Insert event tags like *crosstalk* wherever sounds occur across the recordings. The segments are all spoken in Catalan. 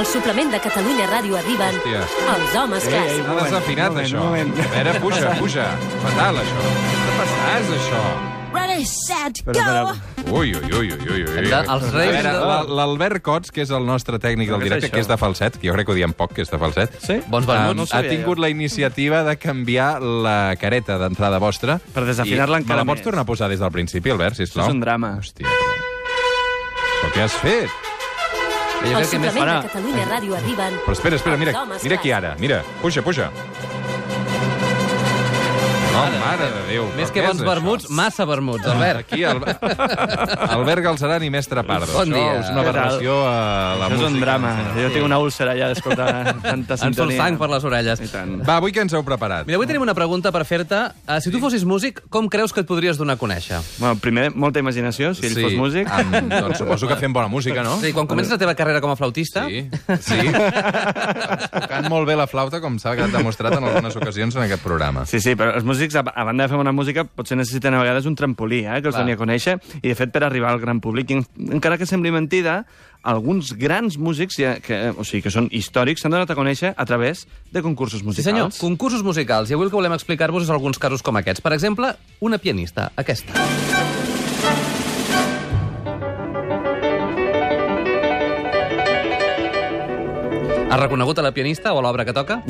Al suplement de Catalunya Ràdio arriben Hòstia. els homes Ei, ei, clàssics. Està desafinat, moment, això. moment. A veure, puja, puja. Fatal, això. Què és això? Ready, set, Però, però, Ui, ui, ui, ui, ui, ui. Els reis L'Albert Cots, que és el nostre tècnic del directe, que és de falset, que jo crec que ho diem poc, que és de falset, sí? Bons ha, vermuts. no ha tingut jo. la iniciativa de canviar la careta d'entrada vostra. Per desafinar-la encara Me la pots més. tornar a posar des del principi, Albert, sisplau? Això és un drama. Hòstia. Però què has fet? Jo Al crec que més farà. de Catalunya Ràdio arriben Però espera, espera, mira, mira aquí ara. Mira, puja, puja. No, mare de Déu. Més que bons és vermuts, això? massa vermuts, Albert. Aquí, el... *laughs* Albert Galceran i Mestre Pardo. Bon dia. Això és una aberració a la Això és música. un drama. Jo Sí. tinc una úlcera ja d'escoltar *laughs* tanta Ens surt sintonia. sang per les orelles. Va, avui què ens heu preparat? Mira, avui tenim una pregunta per fer-te. Uh, si tu fossis músic, com creus que et podries donar a conèixer? Bueno, primer, molta imaginació, si ell fos músic. Amb, doncs suposo que fent bona música, no? Sí, quan comences la teva carrera com a flautista... Sí, sí. *laughs* Tocant molt bé la flauta, com s'ha demostrat en algunes ocasions en aquest programa. Sí, sí, però els músics, a, a banda de fer bona música, potser necessiten a vegades un trampolí, eh, que els Clar. doni a conèixer, i de fet per arribar al gran públic, en- encara que sembli mentida, alguns grans músics, ja, que, o sigui, que són històrics, s'han donat a conèixer a través de concursos Sí, musicals. senyor, concursos musicals. I avui el que volem explicar-vos és alguns casos com aquests. Per exemple, una pianista, aquesta. Has reconegut a la pianista o a l'obra que toca?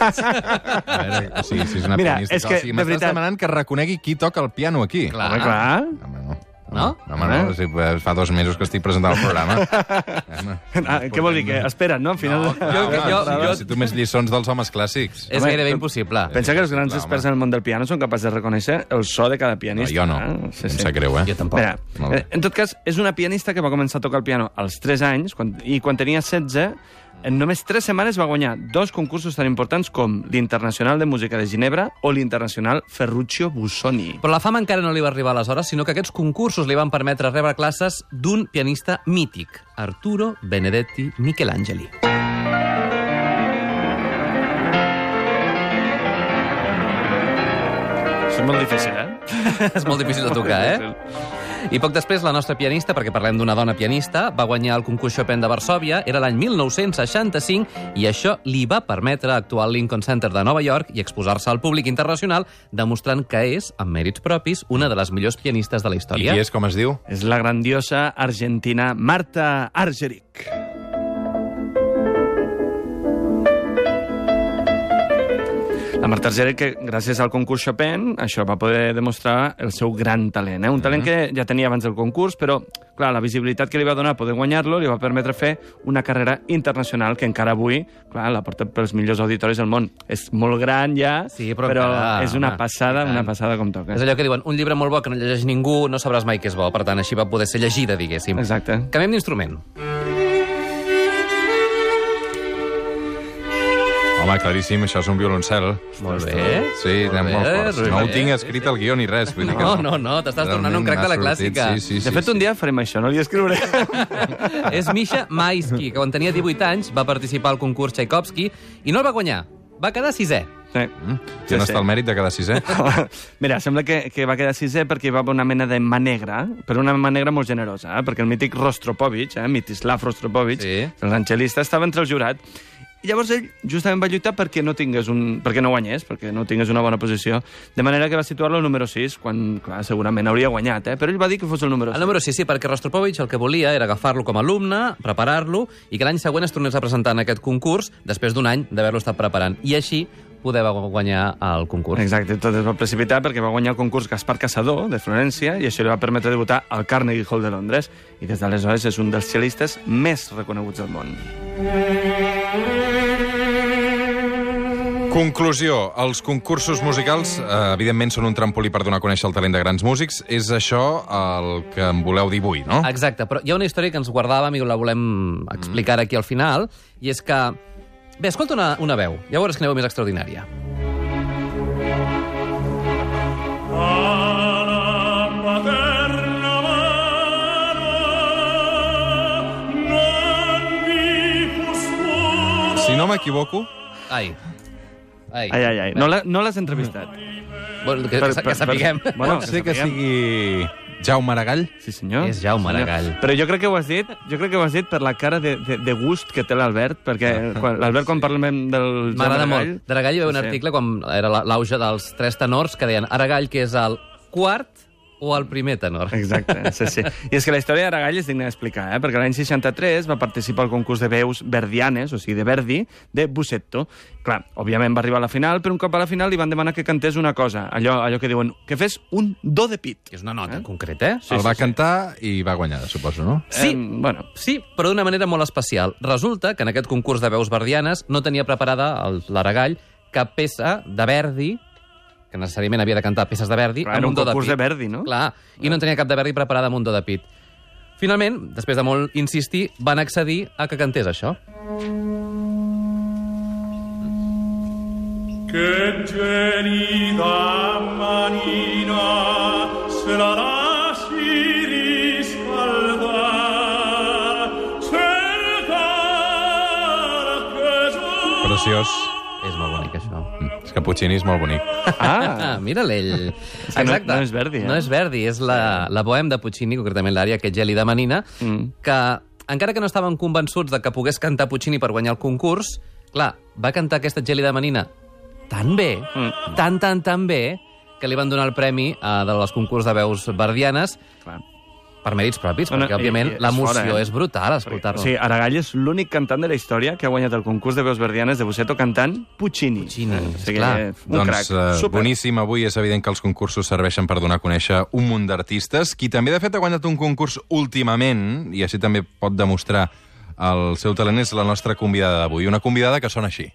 A veure, o sigui, si és una Mira, pianista... és que, o sigui, de m'estàs veritat- demanant que reconegui qui toca el piano aquí. Clar. Home, clar. Home, no. No? No, home, no. O sigui, fa dos mesos que estic presentant el programa. *laughs* Home, Ah, què vol dir? Que esperen, no? Al final... No, clar, Jo- jo, jo- jo, jo- si tu més lliçons dels homes clàssics. És Home, gairebé però- impossible. Pensa que els grans Clar, experts home. en el món del piano són capaços de reconèixer el so de cada No, pianista. jo no. eh? Em sap greu, eh? Jo tampoc. Mira, Molt bé. eh, en tot cas, és una pianista que va començar a tocar el piano als 3 anys, quan, i quan tenia 16, en només 3 setmanes va guanyar dos concursos tan importants com l'Internacional de Música de Ginebra o l'Internacional Ferruccio Busoni. Però la fama encara no li va arribar aleshores, sinó que aquests concursos li van permetre rebre classes d'un pianista mític, Arturo Benedetti Michelangeli. Això és molt difícil, eh? *laughs* és molt difícil de tocar, eh? I poc després, la nostra pianista, perquè parlem d'una dona pianista, va guanyar el concurs Chopin de Varsòvia, era l'any 1965, i això li va permetre actuar al Lincoln Center de Nova York i exposar-se al públic internacional, demostrant que és, amb mèrits propis, una de les millors pianistes de la I història. qui és, com es diu? És la grandiosa argentina Marta Argerich. La Marta Argerich, que gràcies al concurs Chopin, això va poder demostrar el seu gran talent. Eh? Un talent que ja tenia abans del concurs, però, clar, la visibilitat que li va donar poder guanyar-lo li va permetre fer una carrera internacional que encara avui, clar, la porta pels millors auditoris del món. És molt gran ja, Sí, però però encara, és una passada, una passada com toca. És allò que diuen, un llibre molt bo que no llegeix ningú, no sabràs mai que és bo. Per tant, així va poder ser llegida, diguéssim. Exacte. Canviem d'instrument. Home, claríssim, això és un violoncel. Molt bé. Sí, Molt anem molt bé, forts. Rubén. No ho tinc escrit al guió ni res. Vull dir que No, no, no, t'estàs tornant un crac de la sortit, clàssica. Sí, sí, sí, De fet, sí. un dia farem això, no li escriuré. *laughs* És Misha Maisky, que quan tenia 18 anys va participar al concurs Tchaikovsky i no el va guanyar. Va quedar sisè. Sí. Sí, on està el mèrit de cada sisè? *laughs* Mira, sembla que, que va quedar sisè perquè hi va haver una mena de mà negra, però una mà negra molt generosa, eh? perquè el mític Rostropovich, eh? Mitislav Rostropovich, Sí. l'angelista, estava entre el jurat. I llavors ell justament va lluitar perquè no tingués un, perquè no guanyés, perquè no tingués una bona posició, de manera que va situar-lo al número 6, quan, clar, segurament hauria guanyat, eh? però ell va dir que fos el número 6. El número 6, sí, perquè Rostropovich el que volia era agafar-lo com a alumne, preparar-lo, i que l'any següent es tornés a presentar en aquest concurs, després d'un any d'haver-lo estat preparant. I així poder guanyar el concurs. Exacte, tot es va precipitar perquè va guanyar el concurs Gaspar Casador, de Florència, i això li va permetre debutar al Carnegie Hall de Londres. I des d'aleshores és un dels cellistes més reconeguts del món. Conclusió. Els concursos musicals, eh, evidentment, són un trampolí per donar a conèixer el talent de grans músics. És això el que em voleu dir avui, no? Exacte, però hi ha una història que ens guardàvem i la volem explicar aquí al final, i és que... Bé, escolta una, una veu, ja veuràs quina veu més extraordinària. M'equivoco, Ai. Ai. Ai, ai, ai. No l'ha- no l'has entrevistat. Bueno, que, que, que sapiguem. Bueno, pot ser que sigui Jaume Aragall? Sí, senyor. És Jaume Sí, senyor. Aragall. Però jo crec que ho has dit, jo crec que ho has dit per la cara de, de, de gust que té l'Albert, perquè quan- l'Albert, quan parlem del M'agrada Jaume molt. D'Aragall hi va un Sí. article quan era la- l'auge dels tres tenors que deien Aragall, que és el quart o el primer tenor. Exacte, sí, sí. I és que la història d'Aragall és digna d'explicar, eh? perquè l'any 63 va participar al concurs de veus verdianes, o sigui, de Verdi, de Bussetto. Clar, òbviament va arribar a la final, però un cop a la final li van demanar que cantés una cosa, allò, allò que diuen, que fes un do de pit. Que és una nota eh? concreta, eh? Sí, el va cantar i va guanyar, suposo, no? Sí. Eh, bueno, Sí, però d'una manera molt especial. Resulta que en aquest concurs de veus verdianes no tenia preparada el- l'Aragall cap peça de Verdi, que necessàriament havia de cantar peces de Verdi, Clar, un un do de pit. de Verdi, no? Clar, i no en tenia cap de Verdi preparada amb un do de pit. Finalment, després de molt insistir, van accedir a que cantés això. Che gelida manina se la cercar Preciós. Mm, És que Puccini és molt bonic. Ah, Ah, mira l'ell. que no- no és Verdi, eh? No és Verdi, és la, la bohem de Puccini, concretament l'àrea que Geli de Manina, Mm. que encara que no estaven convençuts de que pogués cantar Puccini per guanyar el concurs, clar, va cantar aquesta Geli de Manina tan bé, Mm. tan, tan, tan bé, que li van donar el premi eh, de les concurs de veus verdianes clar. Per mèrits propis, Bueno, perquè, òbviament, l'emoció eh? és brutal escoltar-lo. O sigui, Aragall és l'únic cantant de la història que ha guanyat el concurs de veus verdianes de Bussetto cantant Puccini. Puccini, o sigui, esclar. un doncs crac. eh, Super. boníssim. Avui és evident que els concursos serveixen per donar a conèixer un munt d'artistes. Qui també, de fet, ha guanyat un concurs últimament, i així també pot demostrar el seu talent, és la nostra convidada d'avui. Una convidada que sona així.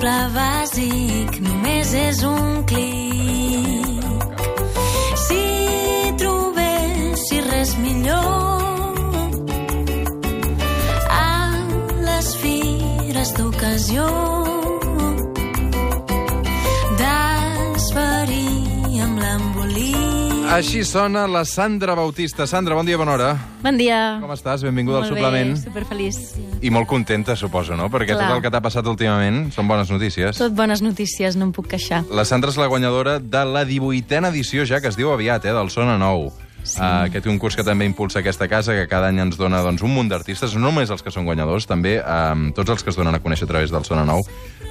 Pla bàsic, només és un clic. Si trobessis res millor a les fires d'ocasió Així sona la Sandra Bautista. Sandra, bon dia, bona hora. Bon dia. Com estàs? Benvinguda al Molt suplement. bé, superfeliç. I molt contenta, suposo, no? Perquè Clar. tot el que t'ha passat últimament són bones notícies. Tot bones notícies, no em puc queixar. La Sandra és la guanyadora de la 18a edició, ja que es diu aviat, eh, del Sona Nou. Sí. Uh, aquest concurs que també impulsa aquesta casa, que cada any ens dona doncs, un munt d'artistes, no només els que són guanyadors, també um, tots els que es donen a conèixer a través del Sona Nou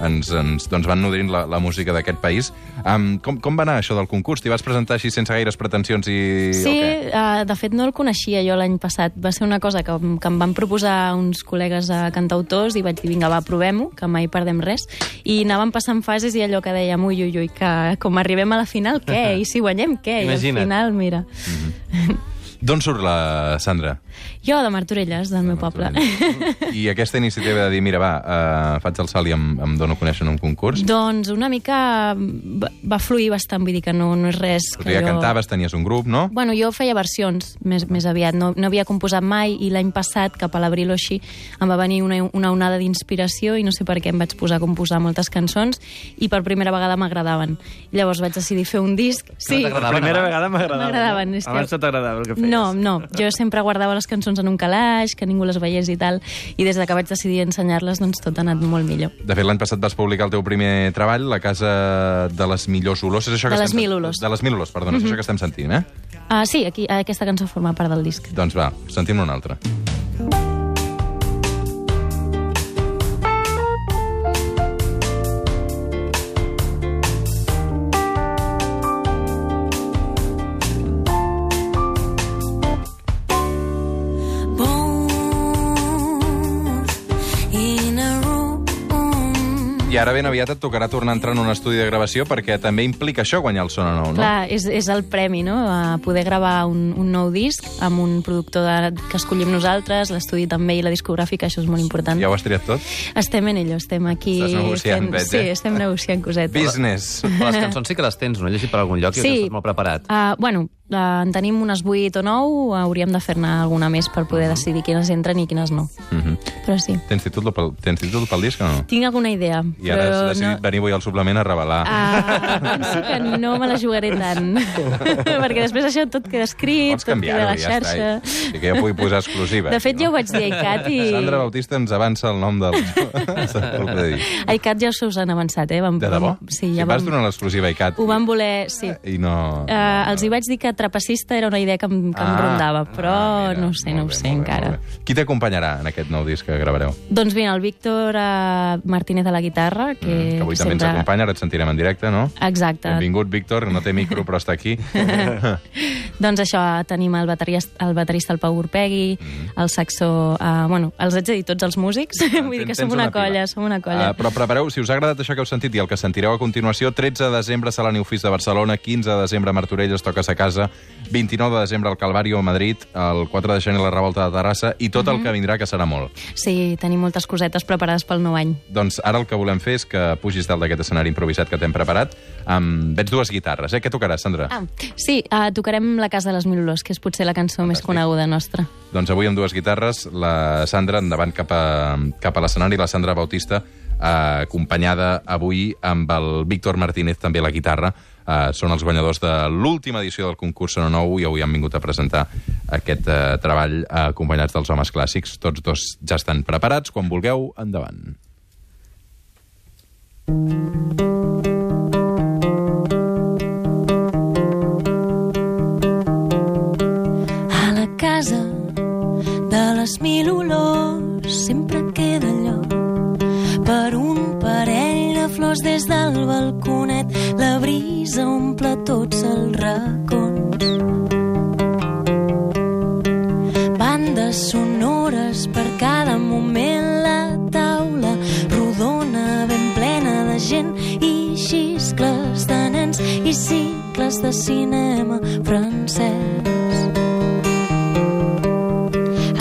ens, ens doncs, van nodrint la, la música d'aquest país. Um, com, com va anar això del concurs? T'hi vas presentar així sense gaires pretensions i... Sí, o què? uh, de fet no el coneixia jo l'any passat. Va ser una cosa que, que em van proposar uns col·legues uh, cantautors i vaig dir, vinga, va, provem-ho, que mai perdem res. I anàvem passant fases i allò que dèiem, ui, ui, ui, que com arribem a la final, què? *laughs* I si guanyem, què? I Imagina't. al final, mira... D'on surt la Sandra? Jo, de Martorelles, del meu poble. I aquesta iniciativa de dir, mira, va, uh, faig el salt i em, em dono a conèixer en un concurs? doncs una mica va, va fluir bastant, vull dir que no, no és res Tu que ja jo... cantaves, tenies un grup, no? Bueno, jo feia versions més, més aviat, no, no havia composat mai i l'any passat, cap a l'abril o així, em va venir una, una onada d'inspiració i no sé per què em vaig posar a composar moltes cançons i per primera vegada m'agradaven. Llavors vaig decidir fer un disc. Sí, t'agradaven La primera vegada. M'agradaven, que- Abans no t'agradava el que feies. no, no, jo sempre guardava les cançons en un calaix, que ningú les veiés i tal, i des de que vaig decidir ensenyar-les, doncs tot ha anat molt millor. De fet, l'any passat vas publicar el teu primer treball, La casa de les millors olors. És això que De les estem- mil olors. De les mil olors, perdona, és això que estem sentint, eh? Ah, sí, aquí, aquesta cançó forma part del disc. Doncs va, sentim una altra. Both I ara ben aviat et tocarà tornar a entrar en un estudi de gravació perquè també implica això, guanyar el Sona Nou, no? Clar, és, és el premi, no?, a poder gravar un, un nou disc amb un productor de, que escollim nosaltres, l'estudi també i la discogràfica, això és molt important. Ja ho has triat tot? Estem en ello, estem aquí... Estàs negociant, fent- veig, Sí, eh? estem negociant cosetes. Business. Però les cançons sí que les tens, no? He llegit per algun lloc i Sí. estàs molt preparat. Uh, bueno, eh, en tenim unes 8 o 9, hauríem de fer-ne alguna més per poder decidir quines entren i quines no. Mhm. Però sí. Tens títol pel, tens títol pel disc o no? Tinc alguna idea, I ara has decidit no... venir avui al suplement a revelar. Ah, penso que no me la jugaré tant. *laughs* Perquè després això tot queda escrit, Pots tot queda a la ja està. xarxa. eh? I que ja pugui posar exclusiva. De fet, ja ho vaig dir a ICAT i... Sandra Bautista ens avança el nom del... A ICAT ja us han avançat, eh? Vam, De debò? vam- Sí, ja vas vam... donar l'exclusiva a ICAT. Ho van voler... Sí. I no... Uh, els hi vaig dir que trapecista era una idea que em, que em rondava, però ah, mira, no ho sé, no ho bé, sé molt bé, encara. molt bé. Qui t'acompanyarà en aquest nou disc que gravareu? Doncs mira, el Víctor uh, Martínez a la guitarra, que, Mm, que avui també ens acompanya, ara et sentirem en directe, no? Exacte. Benvingut, Víctor, no té micro, però està aquí. *laughs* Doncs això, tenim el baterista, el, baterista el Pau Urpegui, el saxó... Uh, bueno, els haig de dir tots els músics, *laughs* vull dir que som una, pila. colla, som una colla. Uh, però prepareu, si us ha agradat això que heu sentit i el que sentireu a continuació, 13 de desembre a la New Fist de Barcelona, 15 de desembre a Martorelles, toques a casa, 29 de desembre al Calvario a Madrid, el 4 de gener la Revolta de Terrassa, i tot Mhm. el que vindrà, que serà molt. Sí, tenim moltes cosetes preparades pel nou any. Doncs ara el que volem fer és que pugis dalt d'aquest escenari improvisat que t'hem preparat. Um, veig dues guitarres, eh? Què tocaràs, Sandra? Ah, sí, uh, tocarem La Casa de les Mil Olors, que és potser la cançó més coneguda nostra. Doncs avui amb dues guitarres, la Sandra endavant cap a, cap a l'escenari, la Sandra Bautista, acompanyada avui amb el Víctor Martínez, també a la guitarra. Eh, són els guanyadors de l'última edició del concurs Sona Nou i avui han vingut a presentar aquest eh, treball eh, acompanyats dels homes clàssics. Tots dos ja estan preparats. Quan vulgueu, endavant. A la casa de les mil olors parell de flors des del balconet. La brisa omple tots els racons. Bandes sonores per cada moment la taula rodona ben plena de gent i xiscles de nens i cicles de cinema francès.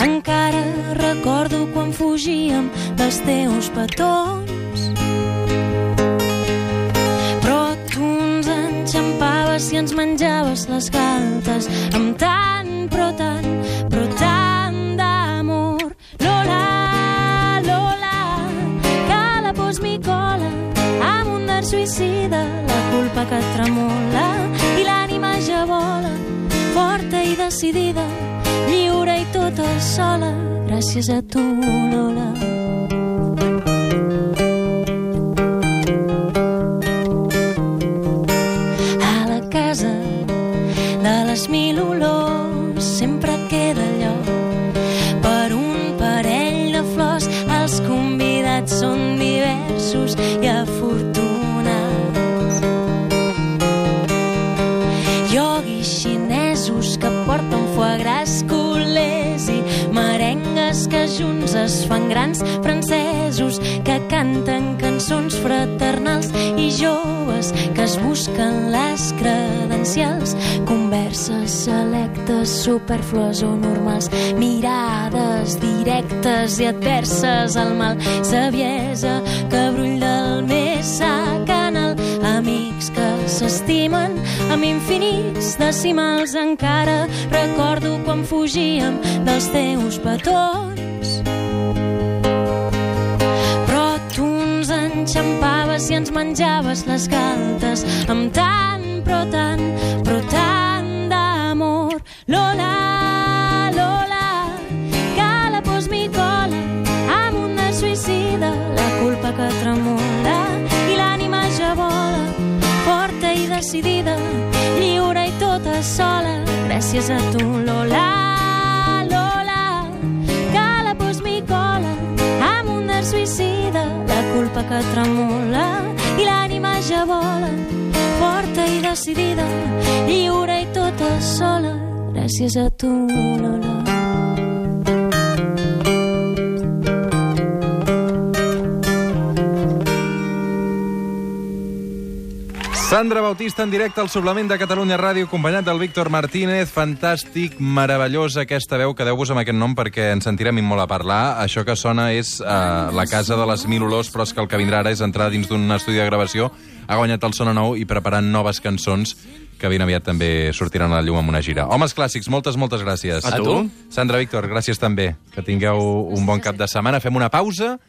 Encara recordo quan fugíem dels teus petons ens menjaves les galtes amb tant, però tant, però tant d'amor. Lola, Lola, que la pos m'hi cola amb un dart suïcida, la culpa que tremola i l'ànima ja vola, forta i decidida, lliure i tota sola, gràcies a tu, Lola. A porten foie gras, culers i merengues que junts es fan grans francesos que canten cançons fraternals i joves que es busquen les credencials. Converses selectes, superflues o normals mirades directes i adverses al mal. Saviesa que brull del més sa canal amics que s'estimen amb infinits decimals encara recordo quan fugíem dels teus petons però tu ens enxampaves i ens menjaves les galtes amb tant, però tant, però tant d'amor. Lola, decidida, lliure i tota sola, gràcies a tu, Lola, Lola, que la pos cola amb un suïcida, la culpa que tremola i l'ànima ja vola, forta i decidida, lliure i tota sola, gràcies a tu, Lola. Sandra Bautista en directe al suplement de Catalunya Ràdio, acompanyat del Víctor Martínez. Fantàstic, meravellosa aquesta veu. Quedeu-vos amb aquest nom perquè ens sentirem i molt a parlar. Això que sona és uh, la casa de les mil olors, però és que el que vindrà ara és entrar dins d'un estudi de gravació. Ha guanyat el Sona Nou i preparant noves cançons que ben aviat també sortiran a la llum amb una gira. Homes clàssics, moltes, moltes gràcies. A tu. Sandra Víctor, gràcies també. Que tingueu un bon cap de setmana. Fem una pausa